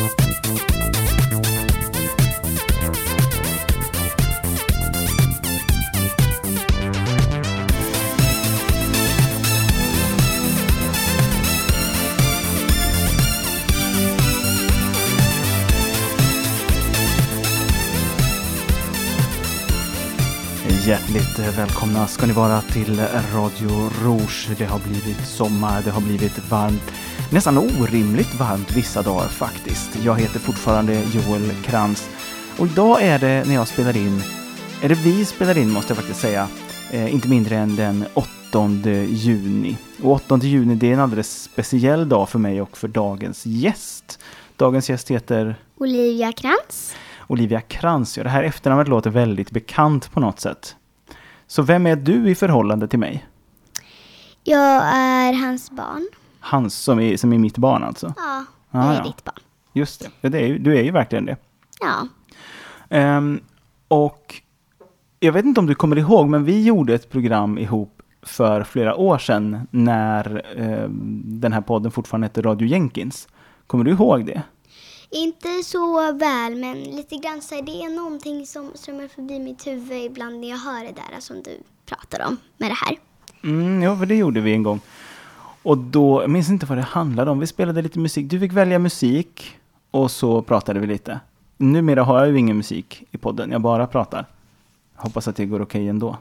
Thank you Hjärtligt välkomna ska ni vara till Radio Rouge. Det har blivit sommar, det har blivit varmt. Nästan orimligt varmt vissa dagar faktiskt. Jag heter fortfarande Joel Krantz. Och idag är det när jag spelar in, är det vi spelar in måste jag faktiskt säga, eh, inte mindre än den 8 juni. Och 8 juni det är en alldeles speciell dag för mig och för dagens gäst. Dagens gäst heter Olivia Krantz. Olivia Krantz. Ja, det här efternamnet låter väldigt bekant på något sätt. Så vem är du i förhållande till mig? Jag är hans barn. Hans som är, som är mitt barn alltså? Ja, Ah, jag är ja. ditt barn. Just det, ja, det är, ju- du är ju verkligen det. Ja. Ehm, och jag vet inte om du kommer ihåg, men vi gjorde ett program ihop för flera år sedan när ehm, den här podden fortfarande hette Radio Jenkins. Kommer du ihåg det? Inte så väl, men lite grann så här, det är någonting som strömmar förbi mitt huvud ibland när jag hör det där som du pratar om med det här. Mm, ja, för det gjorde vi en gång. Och då, jag minns inte vad det handlade om. Vi spelade lite musik. Du fick välja musik och så pratade vi lite. Numera har jag ju ingen musik i podden, jag bara pratar. Hoppas att det går okej ändå.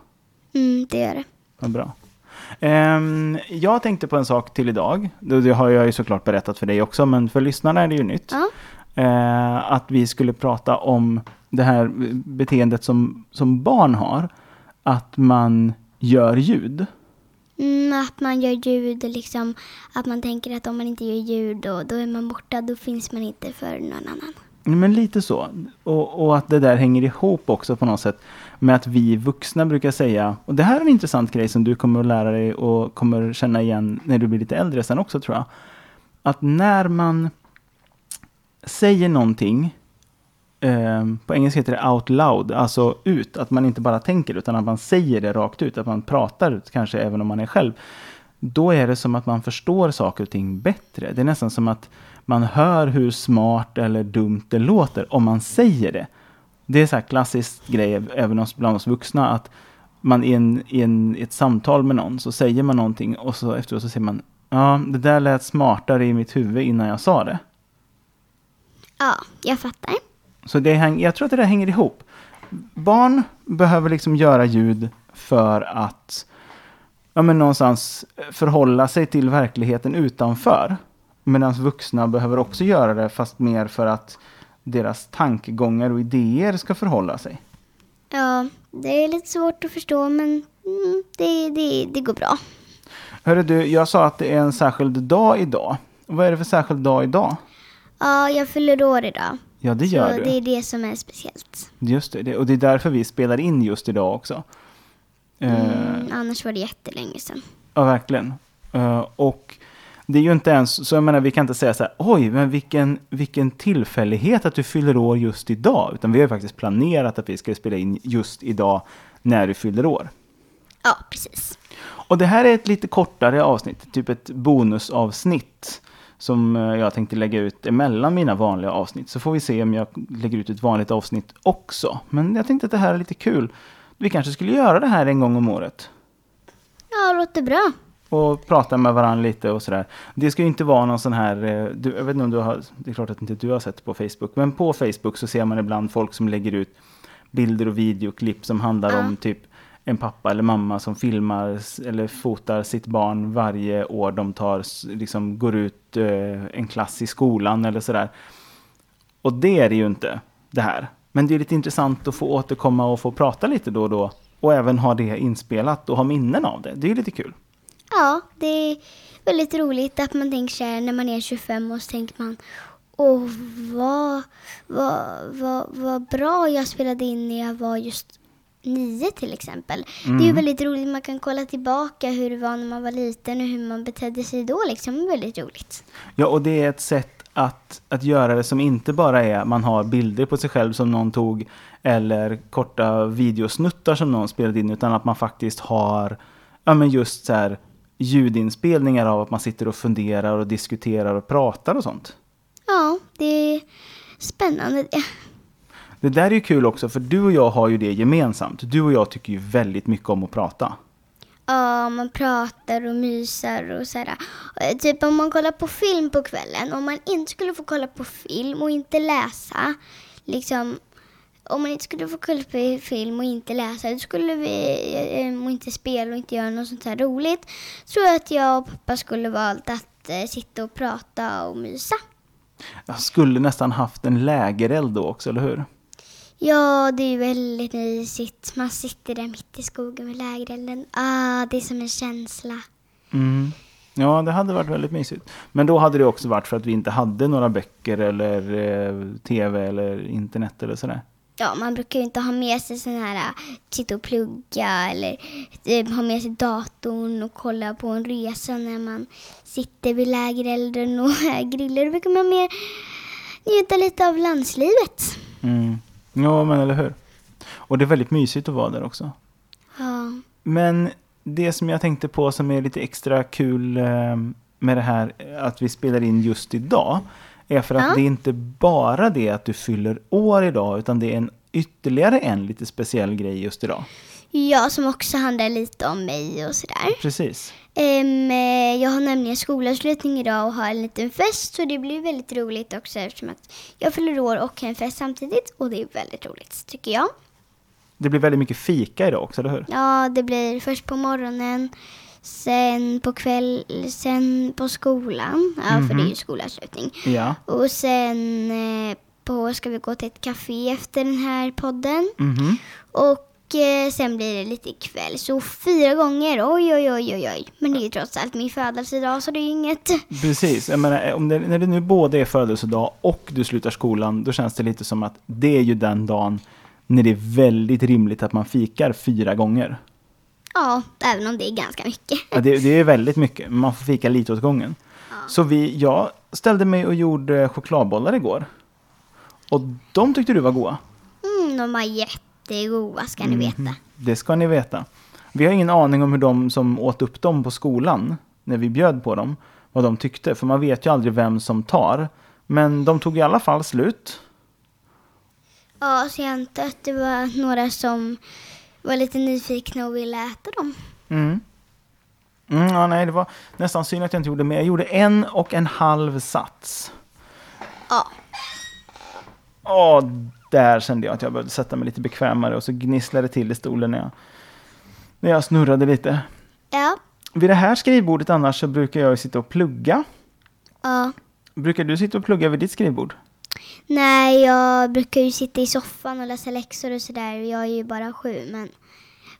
Mm, det gör det. Vad bra. Ehm, jag tänkte på en sak till idag. Det det har jag ju såklart berättat för dig också, men för lyssnarna är det ju nytt. Ja. Eh, att vi skulle prata om det här beteendet som, som barn har. Att man gör ljud. Mm, att man gör ljud, liksom, att man tänker att om man inte gör ljud då, då är man borta, då finns man inte för någon annan. Men lite så. Och, och att det där hänger ihop också på något sätt med att vi vuxna brukar säga, och det här är en intressant grej som du kommer att lära dig och kommer känna igen när du blir lite äldre sen också tror jag. Att när man säger någonting, eh, på engelska heter det out loud, alltså ut, att man inte bara tänker utan att man säger det rakt ut, att man pratar ut kanske även om man är själv. Då är det som att man förstår saker och ting bättre. Det är nästan som att man hör hur smart eller dumt det låter om man säger det. Det är så här klassiskt grej även bland oss vuxna att man i, en, i, en, i ett samtal med någon så säger man någonting och så efteråt så säger man ja, det där lät smartare i mitt huvud innan jag sa det. Ja, jag fattar. Så det häng, jag tror att det där hänger ihop. Barn behöver liksom göra ljud för att ja, men någonstans förhålla sig till verkligheten utanför. Medan vuxna behöver också göra det fast mer för att deras tankegångar och idéer ska förhålla sig. Ja, det är lite svårt att förstå, men mm, det, det, det går bra. Hörru du, jag sa att det är en särskild dag idag. Vad är det för särskild dag idag? Ja, jag fyller år idag. Ja, det gör så du. det är det som är speciellt. Just det, och det är därför vi spelar in just idag också. Eh, Mm, annars var det jättelänge sedan. Ja, verkligen. Eh, och det är ju inte ens, så jag menar, vi kan inte säga så här, oj, men vilken, vilken tillfällighet att du fyller år just idag. Utan vi har ju faktiskt planerat att vi ska spela in just idag när du fyller år. Ja, precis. Och det här är ett lite kortare avsnitt, typ ett bonusavsnitt. Som eh, jag tänkte lägga ut emellan mina vanliga avsnitt. Så får vi se om jag lägger ut ett vanligt avsnitt också. Men jag tänkte att det här är lite kul. Vi kanske skulle göra det här en gång om året. Ja, det låter bra. och prata med varandra lite och sådär. Det ska ju inte vara någon sån här, eh, du, jag vet inte om du har, det är klart att inte du har sett på Facebook, men på Facebook så ser man ibland folk som lägger ut bilder och videoklipp som handlar Ja. om typ en pappa eller mamma som filmar eller fotar sitt barn varje år de tar, liksom går ut eh, en klass i skolan eller sådär. Och det är det ju inte, det här. Men det är lite intressant att få återkomma och få prata lite då och då. Och även ha det inspelat och ha minnen av det. Det är ju lite kul. Ja, det är väldigt roligt att man tänker så här när man är 25 och så tänker man Åh, vad, vad, vad, vad bra jag spelade in när jag var just nio till exempel. Det är ju väldigt roligt, man kan kolla tillbaka hur det var när man var liten och hur man betedde sig då liksom. Det är väldigt roligt. Ja, och det är ett sätt att, att göra det som inte bara är man har bilder på sig själv som någon tog eller korta videosnuttar som någon spelade in utan att man faktiskt har ja, men just så här, ljudinspelningar av att man sitter och funderar och diskuterar och pratar och sånt. Ja, det, är spännande det. Det där är ju kul också, för du och jag har ju det gemensamt. Du och jag tycker ju väldigt mycket om att prata. Ja, man pratar och mysar och sådär. Eh, Typ om man kollar på film på kvällen, om man inte skulle få kolla på film och inte läsa, liksom om man inte skulle få kolla på film och inte läsa, då skulle vi eh, och inte spela och inte göra något sånt här roligt, tror jag att jag och pappa skulle valt att eh, sitta och prata och mysa. Jag skulle nästan haft en lägereld då också, eller hur? Ja, det är väldigt mysigt. Man sitter där mitt i skogen med lägerelden. Ah, det är som en känsla. Mm. Ja, det hade varit väldigt mysigt. Men då hade det också varit för att vi inte hade några böcker eller eh, tv eller internet eller sådär. Ja, man brukar ju inte ha med sig sån här, äh, sitta och plugga eller eh, ha med sig datorn och kolla på en resa när man sitter vid lägerelden och grillar. Då brukar man mer njuta lite av landslivet. Mm. Ja, men eller hur? Och det är väldigt mysigt att vara där också. Ja. Men det som jag tänkte på som är lite extra kul eh, med det här att vi spelar in just idag är för att Ja. det är inte bara det att du fyller år idag utan det är en ytterligare en lite speciell grej just idag. ja, som också handlar lite om mig och sådär. Precis. Eh, jag har nämligen skolavslutning idag och har en liten fest så det blir väldigt roligt också eftersom att jag fyller år och har en fest samtidigt och det är väldigt roligt tycker jag. Det blir väldigt mycket fika idag också, eller hur? Ja, det blir först på morgonen, sen på kväll, sen på skolan. Ja, för det är ju skolavslutning. Ja. Och sen eh, på, ska vi gå till ett café efter den här podden. Mhm. Och eh, sen blir det lite ikväll. Så fyra gånger, oj oj oj oj oj. Men det är ju trots allt min födelsedag så det är ju inget. Precis, jag menar, om det, när det nu både är födelsedag och du slutar skolan, då känns det lite som att det är ju den dagen när det är väldigt rimligt att man fikar fyra gånger. Ja, även om det är ganska mycket. Ja, det, det är väldigt mycket, man får fika lite åt gången. Så vi, jag ställde mig och gjorde chokladbollar igår. Och de tyckte du var goda. Mm, de var jättegoda ska ni veta. Det ska ni veta. Vi har ingen aning om hur de som åt upp dem på skolan, när vi bjöd på dem, vad de tyckte. För man vet ju aldrig vem som tar. Men de tog i alla fall slut. Ja, så jag antar att det var några som var lite nyfikna och ville äta dem. Mm. Mm, ja, nej, det var nästan synd att jag inte gjorde mer. Jag gjorde en och en halv sats. Ja, Åh, där kände jag att jag behövde sätta mig lite bekvämare och så gnisslade det till i stolen när jag, när jag snurrade lite. ja, Vid det här skrivbordet annars så brukar jag ju sitta och plugga. ja. Brukar du sitta och plugga vid ditt skrivbord? Nej, jag brukar ju sitta i soffan och läsa läxor och sådär. Jag är ju bara sju, men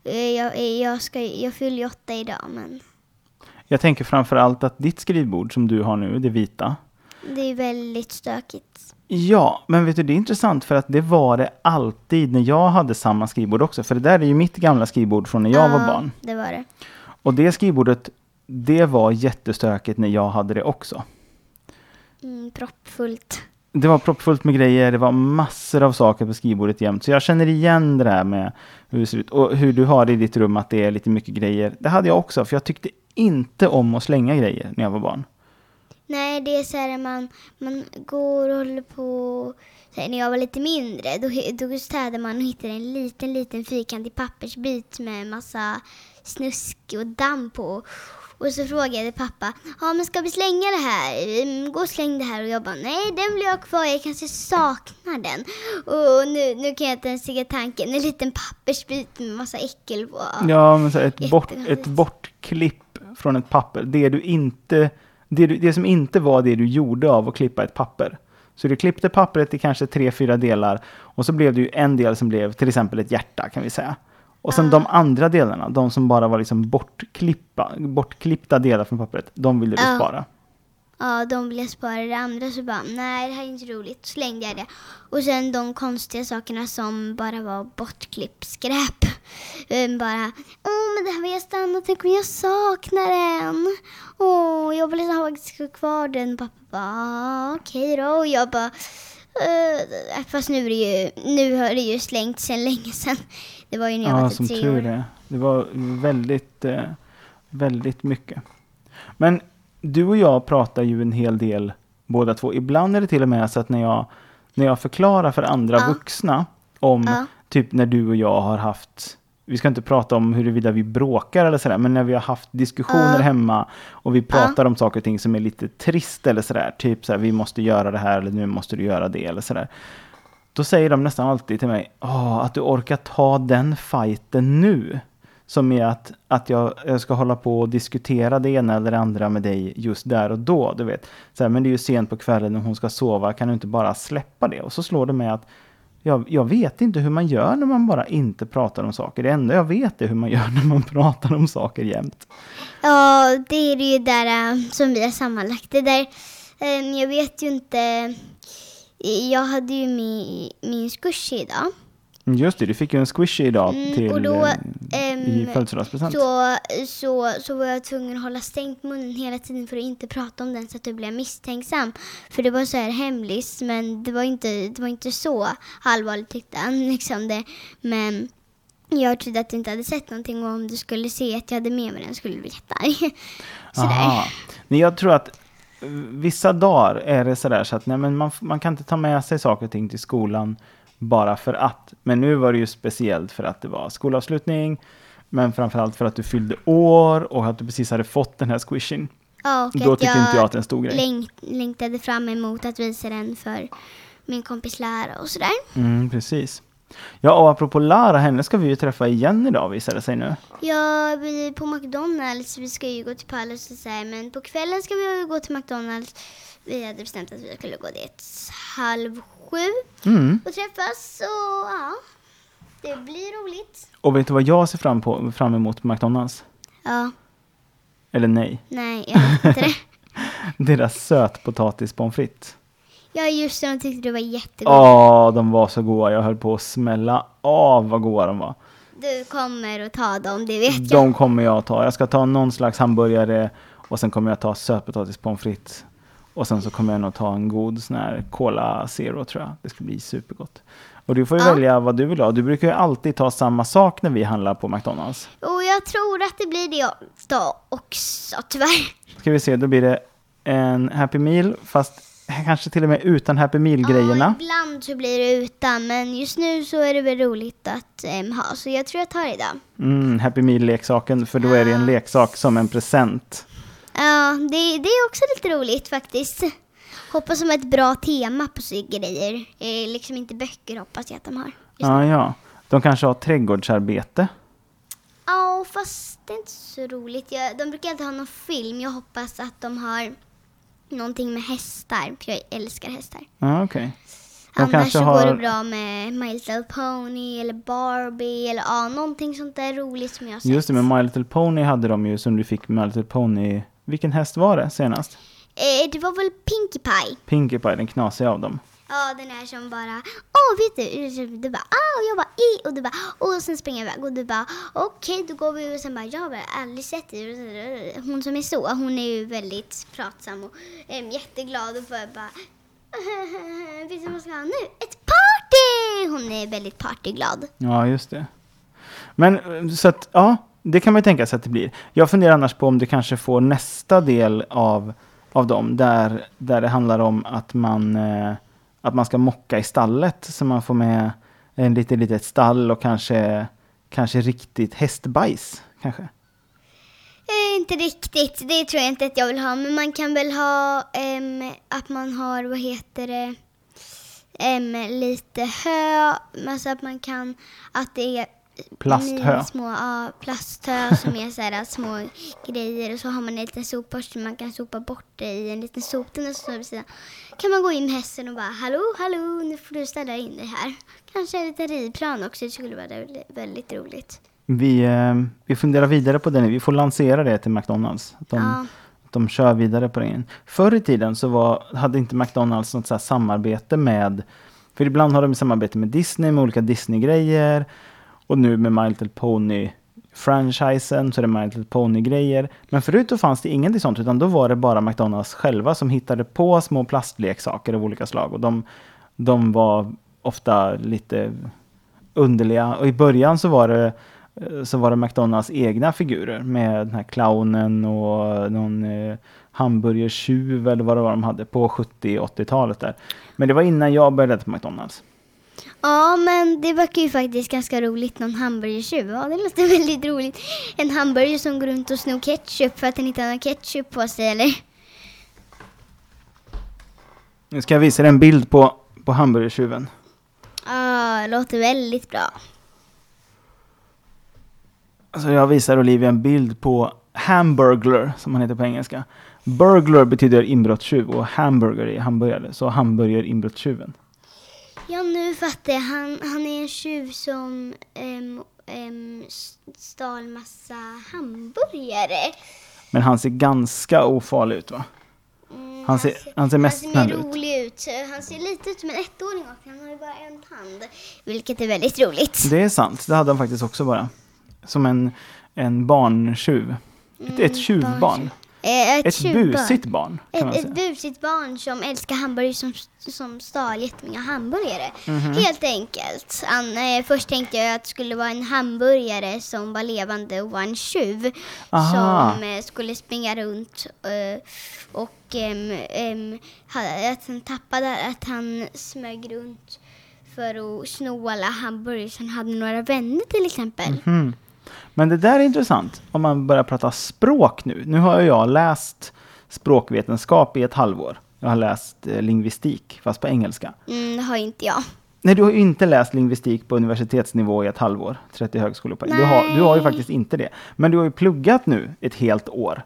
eh, jag, jag, ska, jag fyller ju åtta idag, men Jag tänker framför allt att ditt skrivbord som du har nu, det vita. det är väldigt stökigt. Ja, men vet du, det är intressant för att det var det alltid när jag hade samma skrivbord också. För det där är ju mitt gamla skrivbord från när jag var Ja, barn. det var det. Och det skrivbordet, det var jättestökigt när jag hade det också. Mm, proppfullt. Det var proppfullt med grejer, det var massor av saker på skrivbordet jämt. Så jag känner igen det där med hur det ser ut. Och hur du har det i ditt rum, att det är lite mycket grejer. Det hade jag också, för jag tyckte inte om att slänga grejer när jag var barn. Nej, det är så här man, man går och håller på. Här, när jag var lite mindre, då, då städade man och hittade en liten, liten fyrkantig pappersbit med massa snusk och damm på. Och så frågade pappa, ja men ska vi slänga det här? Mm, Gå och släng det här. Och jag bara, nej den blir jag kvar, jag kanske saknar den. Och nu, nu kan jag inte ens se tanken, en liten pappersbit med massa äckel på. Ja, men så här, ett, bort, ett bortklipp från ett papper. Det, du inte, det, du, det som inte var det du gjorde av att klippa ett papper. Så du klippte pappret i kanske tre, fyra delar. Och så blev det ju en del som blev till exempel ett hjärta kan vi säga. Och sen de andra delarna, de som bara var liksom bortklippa, bortklippta delar från pappret, de ville du Ja. spara. Ja, de ville spara det andra så bara, nej det här är inte roligt. Så slängde jag det. Och sen de konstiga sakerna som bara var bortklippt skräp. Bara, åh men det här vill jag stanna, tänk om jag saknar den. Åh, jag vill ha kvar den. Pappa bara, "Ah, okej då. Och jag bara, "Eh, fast nu, är det ju, nu har det ju slängt sen länge sedan. Det var ju när jag Ja, var som typ tre tur år. är. Det var väldigt, eh, väldigt mycket. Men du och jag pratar ju en hel del båda två. Ibland är det till och med så att när jag, när jag förklarar för andra Ja. vuxna om Ja. typ när du och jag har haft vi ska inte prata om huruvida vi bråkar eller sådär, men när vi har haft diskussioner Ja. hemma och vi pratar om saker och ting som är lite trist eller sådär, typ såhär, vi måste göra det här eller nu måste du göra det eller sådär. Då säger de nästan alltid till mig, Åh, att du orkar ta den fighten nu. Som är att, att jag, jag ska hålla på och diskutera det ena eller det andra med dig just där och då. Du vet. Så här, men det är ju sent på kvällen när hon ska sova, kan du inte bara släppa det? Och så slår det mig att jag, jag vet inte hur man gör när man bara inte pratar om saker. Det enda jag vet är hur man gör när man pratar om saker jämt. Ja, det är det ju där äh, som vi har sammanlagt. Det där, äh, jag vet ju inte. Jag hade ju min, min kurs idag. Just det, du fick ju en squishy idag Mm, till, och då, eh, ehm, i födelsedagspresent. Så, så, så var jag tvungen att hålla stängt munnen hela tiden för att inte prata om den så att du blev misstänksam. För det var så här hemlis men det var inte, det var inte så allvarligt tyckte han. Liksom det. Men jag trodde att du inte hade sett någonting och om du skulle se att jag hade med mig den skulle du bli jättearg. Aha. Nej, jag tror att eh, vissa dagar är det sådär så att nej, men man, man kan inte ta med sig saker och ting till skolan bara för att. Men nu var det ju speciellt för att det var skolavslutning. Men framförallt för att du fyllde år och att du precis hade fått den här squishin. Ja, och Då att tyckte inte jag att det är en stor grej. längt, längtade fram emot att visa den för min kompis Lara och sådär. Mm, precis. Ja, och apropå Lara, henne ska vi ju träffa igen idag visar det sig nu. Ja, vi är på McDonalds. Vi ska ju gå till Palace och så här, men på kvällen ska vi gå till McDonalds. Vi hade bestämt att vi skulle gå dit halv sju Mm. och träffas. Så ja, det blir roligt. Och vet du vad jag ser fram, på, fram emot på McDonalds? Ja, Eller nej, nej, jag vet inte det. deras sötpotatis pommes frites. Ja, just det, de tyckte det var jättegott. Åh, de var så goda. Jag höll på att smälla av vad goda de var. Du kommer att ta dem, det vet jag. De kommer jag att ta. Jag ska ta någon slags hamburgare och sen kommer jag ta sötpotatis pommes frites. Och sen så kommer jag nog ta en god sån här Cola Zero tror jag. Det ska bli supergott. Och du får ju Ja. välja vad du vill ha. Du brukar ju alltid ta samma sak när vi handlar på McDonalds. Och jag tror att det blir det då också, tyvärr. Ska vi se, då blir det en Happy Meal fast kanske till och med utan Happy Meal-grejerna. Ja, ibland så blir det utan, men just nu så är det väl roligt att em, ha. Så jag tror jag tar det idag. Mm, Happy Meal-leksaken, för då är det en leksak som en present. Ja, det, det är också lite roligt faktiskt. Hoppas de har ett bra tema på sig grejer. Eh, liksom inte böcker hoppas jag att de har. Just Ja, ja. De kanske har trädgårdsarbete. Ja, fast det är inte så roligt. Jag, de brukar inte ha någon film. Jag hoppas att de har någonting med hästar. För jag älskar hästar. Ja, okej. De Annars kanske så går det har... bra med My Little Pony eller Barbie eller ja, någonting sånt där roligt som jag har sett. Just det, med My Little Pony hade de ju som du fick My Little Pony. Vilken häst var det senast? Eh, det var väl Pinkie Pie? Pinkie Pie, den knasiga av dem. Ja, den är som bara, åh vet du, du bara, ah, och jag bara, i, och du bara, och sen springer jag iväg och du bara, okej, då går vi och sen bara, jag har aldrig sett dig. Hon som är så, hon är ju väldigt pratsam och äm, jätteglad och bara, bara vet du vad man ska ha nu? Ett party! Hon är väldigt partyglad. Ja, just det. Men eh, så att, ja, det kan man ju tänka sig att det blir. Jag funderar annars på om du kanske får nästa del av, av dem, där, där det handlar om att man, eh, att man ska mocka i stallet, så man får med en litet, litet stall och kanske, kanske riktigt hästbajs, kanske. Eh, inte riktigt, det tror jag inte att jag vill ha. Men man kan väl ha ehm, att man har, vad heter det, ehm, lite hö. Alltså att man kan, att det är Plasthö. små ja, plasthö som är så här små grejer. Och så har man en liten sopborste man kan sopa bort det i en liten soptunna. Så vid sidan. kan man gå in med hästen och bara hallå, hallå, nu får du ställa in dig här. Kanske en liten ridplan också, det skulle vara väldigt, roligt. Vi, eh, vi funderar vidare på det nu. Vi får lansera det till McDonalds. De, Ja. de kör vidare på det. Förr i tiden så var, hade inte McDonalds något så samarbete med... För ibland har de samarbete med Disney med olika Disney-grejer. Och nu med My Little Pony-franchisen så är det My Little Pony-grejer. Men förut då fanns det ingenting sånt utan då var det bara McDonalds själva som hittade på små plastleksaker av olika slag. Och de, de var ofta lite underliga. Och i början så var det så var det McDonalds egna figurer med den här clownen och någon eh, hamburgertjuv eller vad det var de hade på 70 80-talet där. Men det var innan jag började på McDonalds. Ja, men det verkar ju faktiskt ganska roligt. Någon hamburgertjuv. Ja, det låter väldigt roligt. En hamburgare som går runt och snor ketchup för att den inte har någon ketchup på sig, eller? Nu ska jag visa dig en bild på, på hamburgertjuven. Ja, det låter väldigt bra. Alltså jag visar Olivia en bild på hamburglar, som han heter på engelska. Burglar betyder inbrottstjuv och hamburger är hamburgare. Så hamburger inbrottstjuven. Ja, nu fattar jag. Han, han är en tjuv som um, um, stal massa hamburgare. Men han ser ganska ofarlig ut va? Mm, Han ser, han ser mest han ser snäll mer ut. rolig ut. Han ser lite ut som en ettåring och han har ju bara en hand. Vilket är väldigt roligt. Det är sant, det hade han faktiskt också bara. Som en, en barntjuv. Ett, ett tjuvbarn. barntjuv. Eh, ett Ett tjuvbarn. busigt barn Ett, ett busigt barn som älskar hamburgare som, som stal jättemånga hamburgare. Mhm. Helt enkelt. Han, eh, först tänkte jag att det skulle vara en hamburgare som var levande och var en tjuv. Aha. Som eh, skulle springa runt eh, och att han tappade, att han smög runt för att sno alla hamburgare som han hade några vänner till exempel. Mhm. Men det där är intressant om man börjar prata språk nu. Nu har jag läst språkvetenskap i ett halvår. Jag har läst eh, lingvistik, fast på engelska. Mm, det har inte jag. Nej, du har ju inte läst lingvistik på universitetsnivå i ett halvår, 30 högskolepoäng. Du har, du har ju faktiskt inte det. Men du har ju pluggat nu ett helt år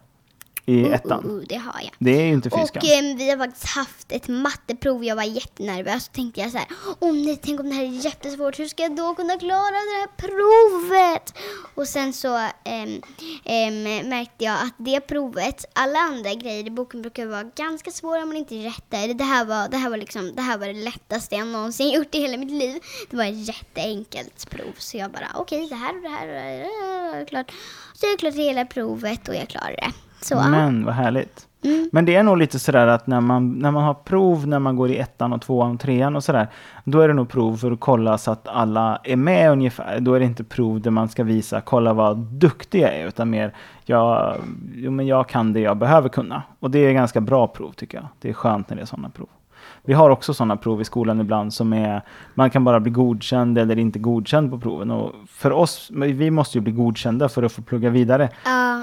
i Uh, ettan. uh, uh, det har jag. Det är ju inte fy. Och eh, vi har faktiskt haft ett matteprov. Jag var jättenervös. Så tänkte jag så här, oh, nej, tänk om det här är jättesvårt. Hur ska jag då kunna klara det här provet? Och sen så ehm, ehm, märkte jag att det provet, alla andra grejer i boken brukar vara ganska svåra om man inte rättar. Det här var det, här var liksom, det, här var det lättaste jag någonsin gjort i hela mitt liv. Det var ett jätteenkelt prov. Så jag bara, okej, det här och det här och det här är jag klart. Så jag klarade hela provet och jag klarade det. Så, ja. Men vad härligt. Mm. Men det är nog lite sådär att när man, när man har prov när man går i ettan och tvåan och trean och sådär. Då är det nog prov för att kolla så att alla är med ungefär. Då är det inte prov där man ska visa, kolla vad duktig jag är. Utan mer, jag, jo, men jag kan det jag behöver kunna. Och det är ganska bra prov tycker jag. Det är skönt när det är sådana prov. Vi har också sådana prov i skolan ibland som är, man kan bara bli godkänd eller inte godkänd på proven. Och för oss, vi måste ju bli godkända för att få plugga vidare.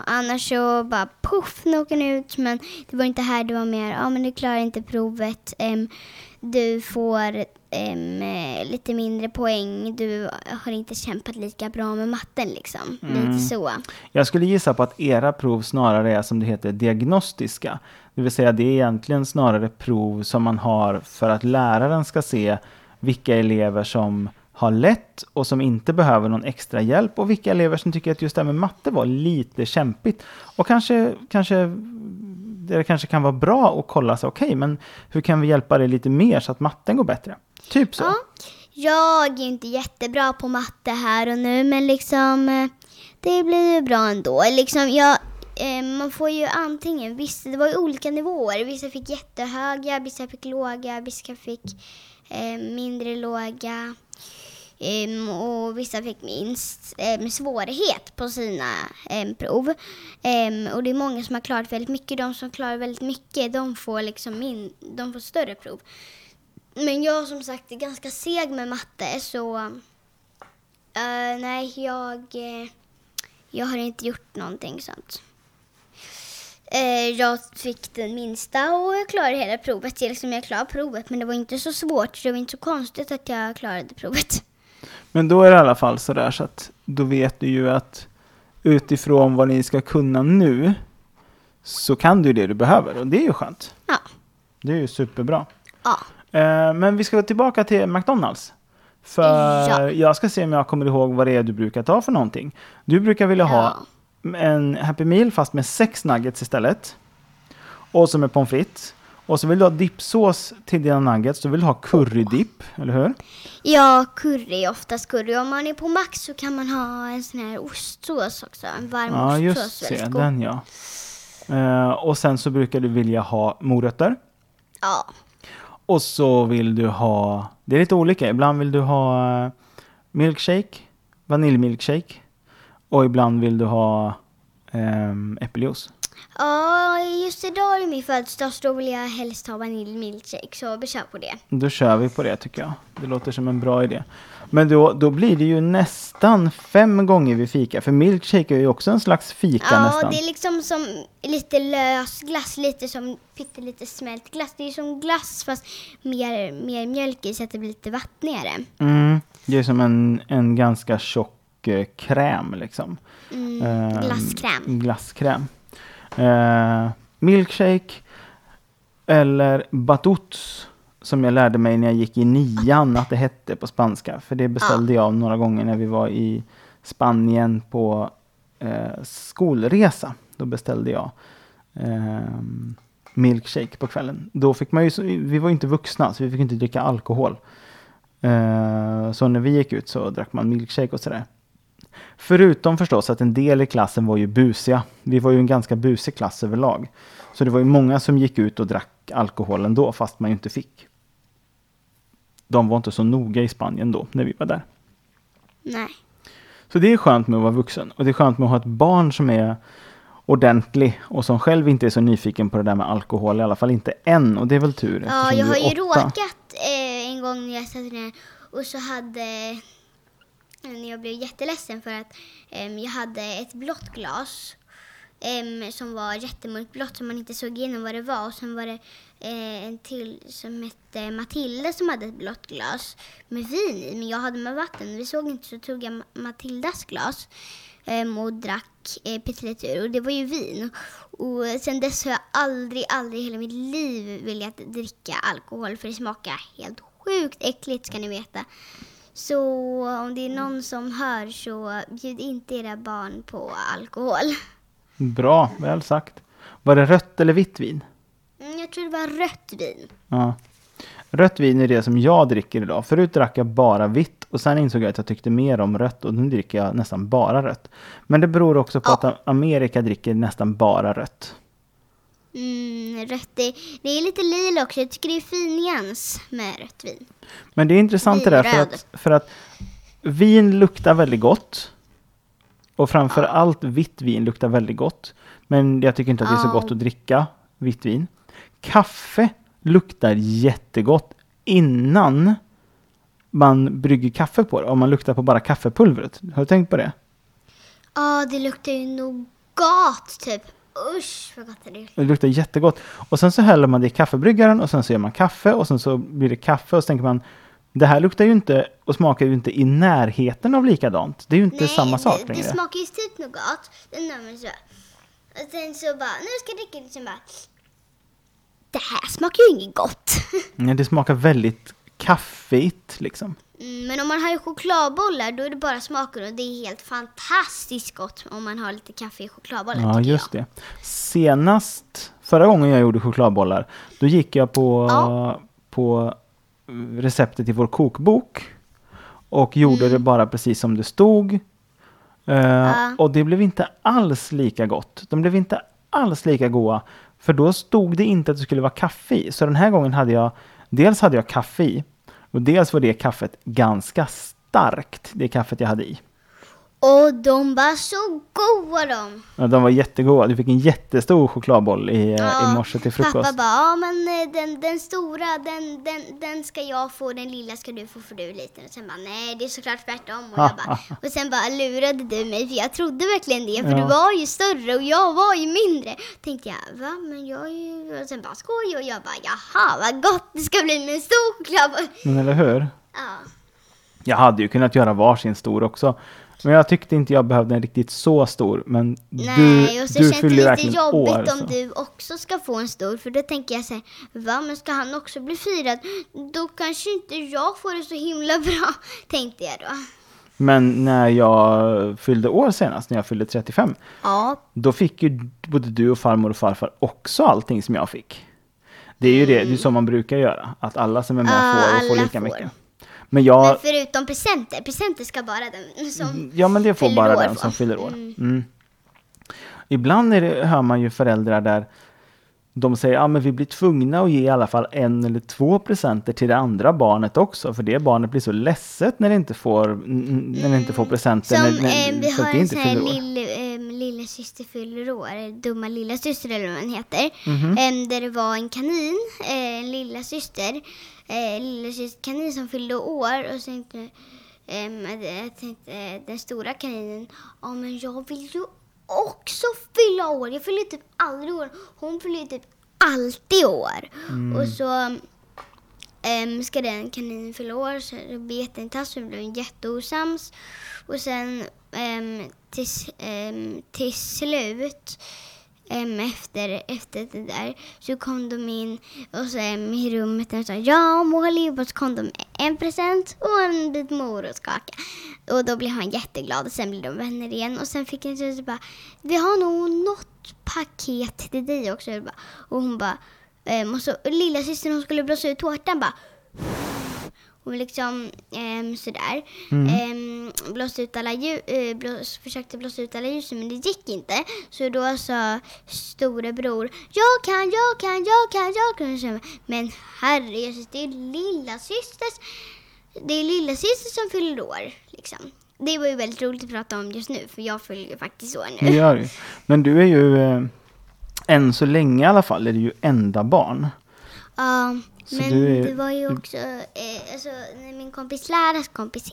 Ja, annars så bara poff, nu åker ni ut. Men det var inte här, det var mer, ja men du klarar inte provet. Em, du får eh, lite mindre poäng. Du har inte kämpat lika bra med matten liksom. Lite så. Jag skulle gissa på att era prov snarare är som det heter diagnostiska. Det vill säga det är egentligen snarare prov som man har för att läraren ska se vilka elever som har lätt och som inte behöver någon extra hjälp och vilka elever som tycker att just det här med matte var lite kämpigt. Och kanske, kanske det kanske kan vara bra att kolla så okej, men hur kan vi hjälpa dig lite mer så att matten går bättre? Typ så. Ja, jag är inte jättebra på matte här och nu men liksom eh, det blir ju bra ändå. Liksom jag, eh, man får ju antingen, vissa, det var ju olika nivåer. Vissa fick jättehöga, vissa fick låga, vissa fick eh, mindre låga. Em, och vissa fick minst eh, em, svårighet på sina em, prov. Ehm, och det är många som har klarat väldigt mycket. De som klarar väldigt mycket, de får liksom min, de får större prov. Men jag som sagt är ganska seg med matte så uh, nej, jag, uh, jag har inte gjort någonting sånt. Jag fick den minsta och jag klarade hela provet. Liksom jag klarade provet men det var inte så svårt. så Det var inte så konstigt att jag klarade provet. Men då är det i alla fall sådär så att då vet du ju att utifrån vad ni ska kunna nu så kan du det du behöver och det är ju skönt. Ja. Det är ju superbra. Ja. Eh, men vi ska gå tillbaka till McDonalds. För Ja. jag ska se om jag kommer ihåg vad det är du brukar ta för någonting. Du brukar vilja ha en Happy Meal fast med sex nuggets istället. Och så med pommes frites. Och så vill du ha dippsås till dina nuggets. Du vill ha currydipp, eller hur? Ja, curry oftast curry. Om man är på Max så kan man ha en sån här ostsås också. En varm Ja, ostsås. just väldigt det. Den ja. Eh, och sen så brukar du vilja ha morötter. Ja. Och så vill du ha, det är lite olika, ibland vill du ha eh, milkshake, vaniljmilkshake. Och ibland vill du ha ehm, äppeljuice. Ja, just idag är det min födelsedag så då vill jag helst ha vaniljmilkshake. Så vi kör på det. Då kör vi på det tycker jag. Det låter som en bra idé. Men då, då blir det ju nästan fem gånger vi fika. För milkshake är ju också en slags fika Ja, nästan. det är liksom som lite lös glass, lite som pyttelite smält glass. Det är som glass fast mer, mer mjölk i så att det blir lite vattnigare. Mm, det är som en, en ganska tjock eh, kräm liksom. Mm, glasskräm. Glasskräm. Eh, milkshake eller batuts som jag lärde mig när jag gick i nian att det hette på spanska. För det beställde jag några gånger när vi var i Spanien på eh, skolresa. Då beställde jag eh, milkshake på kvällen. Då fick man ju, vi var ju inte vuxna så vi fick inte dricka alkohol. Eh, så när vi gick ut så drack man milkshake och sådär. Förutom förstås att en del i klassen var ju busiga. Vi var ju en ganska busig klass överlag. Så det var ju många som gick ut och drack alkohol ändå fast man ju inte fick. De var inte så noga i Spanien då när vi var där. Nej. Så det är skönt med att vara vuxen. Och det är skönt med att ha ett barn som är ordentlig och som själv inte är så nyfiken på det där med alkohol. I alla fall inte än. Och det är väl tur. Ja, jag har ju åtta. råkat eh, en gång när jag satt ner och så hade Eh, jag blev jätteledsen för att um, jag hade ett blått glas um, som var jättemörkt blått som man inte såg igenom vad det var och sen var det uh, en till som hette Matilda som hade ett blått glas med vin i men jag hade med vatten. Vi såg inte så tog jag Matildas glas um, och drack eh, uh, pyttelite ur och det var ju vin. Och sen dess har jag aldrig, aldrig i hela mitt liv velat dricka alkohol för det smakar helt sjukt äckligt ska ni veta. Så om det är någon som hör så bjud inte era barn på alkohol. Bra, väl sagt. Var det rött eller vitt vin? Mm, jag tror det var rött vin. Ja. Rött vin är det som jag dricker idag. Förut drack jag bara vitt och sen insåg jag att jag tyckte mer om rött och nu dricker jag nästan bara rött. Men det beror också på Ja. att Amerika dricker nästan bara rött. Mm, rött, det, det är lite lila också. Jag tycker det är fin nyans med rött vin. Men det är intressant det där för att, för att vin luktar väldigt gott. Och framför allt vitt vin luktar väldigt gott. Men jag tycker inte att det är så Ja. gott att dricka vitt vin. Kaffe luktar jättegott innan man brygger kaffe på det. Om man luktar på bara kaffepulvret. Har du tänkt på det? Ja, det luktar ju nougat typ. Usch vad gott det är. Det luktar jättegott. Och sen så häller man det i kaffebryggaren och sen så gör man kaffe och sen så blir det kaffe och så tänker man det här luktar ju inte och smakar ju inte i närheten av likadant. Det är ju inte samma sak längre. det smakar ju typ nougat. Den där så. Och sen så bara, nu ska jag dricka. Sen bara, det här smakar ju inget gott. Nej, det smakar väldigt kaffigt liksom. Mm, men om man har chokladbollar då är det bara smaken och det är helt fantastiskt gott om man har lite kaffe i chokladbollen Ja, just det. Senast, förra gången jag gjorde chokladbollar, då gick jag på, Ja. på receptet i vår kokbok och gjorde Mm. det bara precis som det stod. Eh, Ja. Och det blev inte alls lika gott. De blev inte alls lika goda. För då stod det inte att det skulle vara kaffe i. Så den här gången hade jag, dels hade jag kaffe i och dels var det kaffet ganska starkt, det kaffet jag hade i. Och de var så goda de. Ja, de var jättegoda. Du fick en jättestor chokladboll i, Ja, i morse till frukost. Pappa bara, ja men eh, den, den stora den, den, den ska jag få, den lilla ska du få för du är liten. Och sen bara, nej det är såklart tvärtom. Och, jag bara, och sen bara lurade du mig för jag trodde verkligen det. För Ja. du var ju större och jag var ju mindre. Tänkte jag, va men jag är ju... Och sen bara skoj och jag bara, jaha vad gott det ska bli med en stor chokladboll. Men eller hur? Ja. Jag hade ju kunnat göra varsin stor också. Men jag tyckte inte jag behövde en riktigt så stor. Men Nej, du, och så du känns det fyller lite verkligen jobbigt år. om så. du också ska få en stor. För då tänker jag så här, va men ska han också bli firad? Då kanske inte jag får det så himla bra, tänkte jag då. Men när jag fyllde år senast, när jag fyllde 35. Ja, Då fick ju både du och farmor och farfar också allting som jag fick. Det är ju det, det är så man brukar göra. Att alla som är med Ja, får och får lika får. mycket. Men jag... men förutom presenter. Presenter ska bara den som... Ja, men det får bara den som fyller år. Mm. Mm. Ibland är det, hör man ju föräldrar där de säger att ah, vi blir tvungna att ge i alla fall en eller två presenter till det andra barnet också. För det barnet blir så ledset när det inte får, när det inte får presenter. Som, när, när, eh, vi har det en inte sån här lill, lilla syster fyller år, dumma lilla syster eller vad den heter. Mhm. Eh, där det var en kanin, eh, en lilla syster, eh, lilla syster kanin som fyllde år och så tänkte, jag tänkte den stora kaninen, ja men jag vill ju också fylla år. Jag fyller typ aldrig år. Hon fyller typ alltid år. Och så um, ska den kaninen fylla år så det blir jätteintressant så blev jätteosams. Och sen um, till, um, till slut em, efter, efter det där så kom de in och så, um, i rummet och sa ja Molly och så kom de med en present och en bit morotskaka. Och då blev han jätteglad och sen blev de vänner igen och sen fick en så bara vi har nog något paket till dig också. Och hon bara em, och så och lilla systern hon skulle blåsa ut tårtan bara och liksom ehm, sådär. Ehm, blåste ut alla ljus, eh, blås, försökte blåsa ut alla ljusen men det gick inte. Så då sa storebror, jag kan, jag kan, jag kan, jag kan. Men herrejösses, det är lilla systers, det är lilla syster som fyller år. Liksom. Det var ju väldigt roligt att prata om just nu för jag fyller ju faktiskt år Det nu. gör det ju. Men du är ju, eh, än så länge i alla fall, är du ju enda barn. Ja, Så men är- det var ju också eh, alltså, när min kompis lärares kompis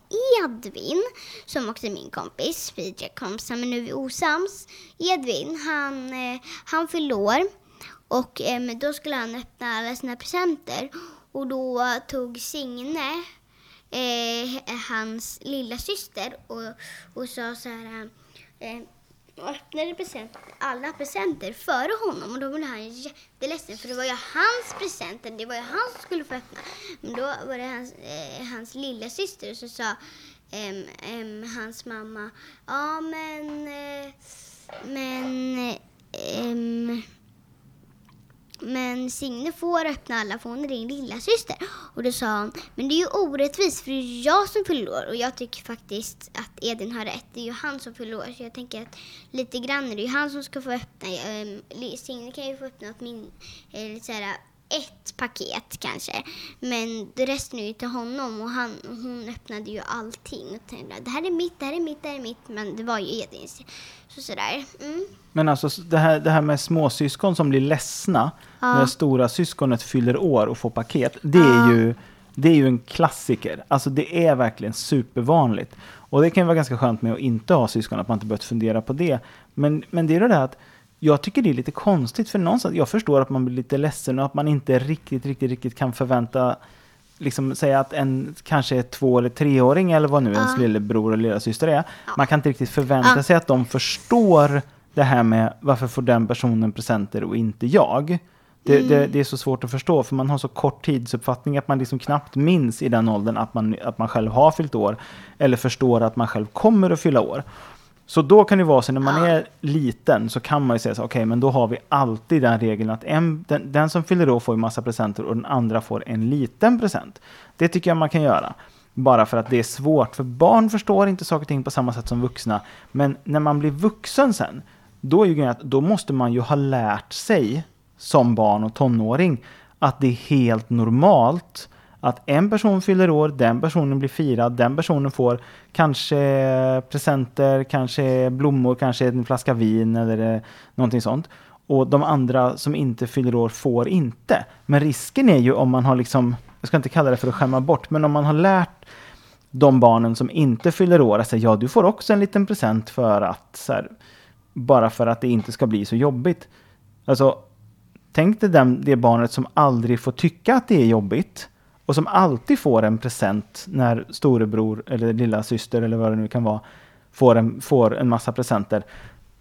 Edvin, som också är min kompis, vi är kompisar men nu är vi osams. Edvin, han, eh, han år och eh, då skulle han öppna alla sina presenter och då tog Signe eh, hans lilla syster och, och sa så här eh, och öppnade present, alla presenter före honom och då blev han jätteledsen för det var ju hans presenter, det var ju han som skulle få öppna. Men då var det hans, eh, hans lilla syster som sa ehm, ehm, hans mamma, ja men, eh, men, eh, men Signe får öppna alla för hon är din lilla syster. Och då sa hon, men det är ju orättvist för det är jag som fyller år och jag tycker faktiskt att Edin har rätt. Det är ju han som fyller år så jag tänker att lite grann är det ju han som ska få öppna. Eh, Signe kan ju få öppna åt min, eh, eller så här, ett paket kanske. Men det resten är ju till honom och han, hon öppnade ju allting. Och tänkte, det här är mitt, det här är mitt, det här är mitt. Men det var ju Edins. Så sådär. Mm. Men alltså det här, det här med småsyskon som blir ledsna när stora syskonet fyller år och får paket. Det är, ju, det är ju en klassiker. Alltså det är verkligen supervanligt. Och det kan ju vara ganska skönt med att inte ha syskon, att man inte behövt fundera på det. Men, men det är det där att jag tycker det är lite konstigt för någonstans, jag förstår att man blir lite ledsen och att man inte riktigt, riktigt, riktigt kan förvänta liksom säga att en kanske två eller treåring eller vad nu ens lillebror eller lillasyster är. Man kan inte riktigt förvänta Ja. sig att de förstår det här med varför får den personen presenter och inte jag. Det, det, det är så svårt att förstå för man har så kort tidsuppfattning att man liksom knappt minns i den åldern att man, att man själv har fyllt år. Eller förstår att man själv kommer att fylla år. Så då kan det vara så när man är liten så kan man ju säga så okej men då har vi alltid den regeln att en, den, den som fyller år får ju massa presenter och den andra får en liten present. Det tycker jag man kan göra. Bara för att det är svårt, för barn förstår inte saker och ting på samma sätt som vuxna. Men när man blir vuxen sen, då är ju grejen att då måste man ju ha lärt sig som barn och tonåring att det är helt normalt att en person fyller år, den personen blir firad, den personen får kanske presenter, kanske blommor, kanske en flaska vin eller eh, någonting sånt. Och de andra som inte fyller år får inte. Men risken är ju om man har liksom, jag ska inte kalla det för att skämma bort, men om man har lärt de barnen som inte fyller år att säga ja, du får också en liten present för att så här, bara för att det inte ska bli så jobbigt. Alltså, tänk dig den, det barnet som aldrig får tycka att det är jobbigt och som alltid får en present när storebror eller lilla syster eller vad det nu kan vara får en, får en massa presenter.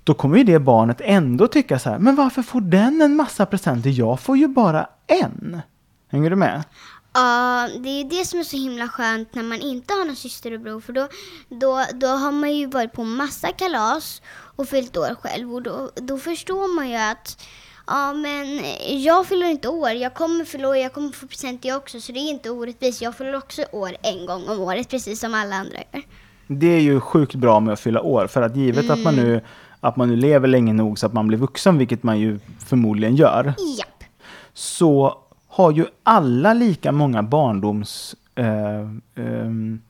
Då kommer ju det barnet ändå tycka så här, men varför får den en massa presenter? Jag får ju bara en. Hänger du med? Ja, det är det som är så himla skönt när man inte har någon syster och bror. För då, då, då har man ju varit på massa kalas och fyllt år själv. Och då, då förstår man ju att ja, men jag fyller inte år. Jag kommer fylla år, jag kommer få present jag också. Så det är inte orättvist. Jag fyller också år en gång om året, precis som alla andra gör. Det är ju sjukt bra med att fylla år för att givet att man nu att man nu lever länge nog så att man blir vuxen, vilket man ju förmodligen gör. Japp. så har ju alla lika många barndoms eh, ehm,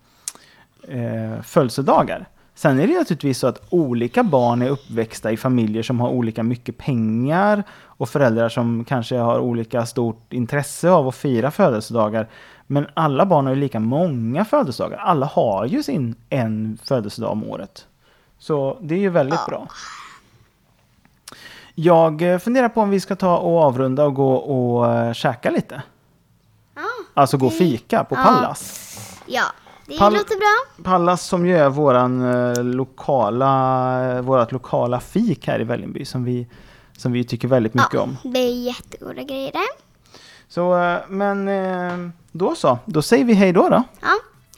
eh, födelsedagar. Sen är det naturligtvis så att olika barn är uppväxta i familjer som har olika mycket pengar och föräldrar som kanske har olika stort intresse av att fira födelsedagar. Men alla barn har ju lika många födelsedagar. Alla har ju sin en födelsedag om året. Så det är ju väldigt bra. Jag eh, funderar på om vi ska ta och avrunda och gå och uh, käka lite. Ja, Alltså gå och fika på Ja. Pallas. ja det Pall- låter bra. Pallas som ju är våran eh, lokala, vårat lokala fik här i Vällingby som vi, som vi tycker väldigt mycket ja, om. Det är jättegoda grejer där. Så, eh, men eh, då så, då säger vi hej då då. Ja,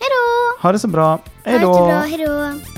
hej då! Ha det så bra. Hej Ha det då! så bra, hej då!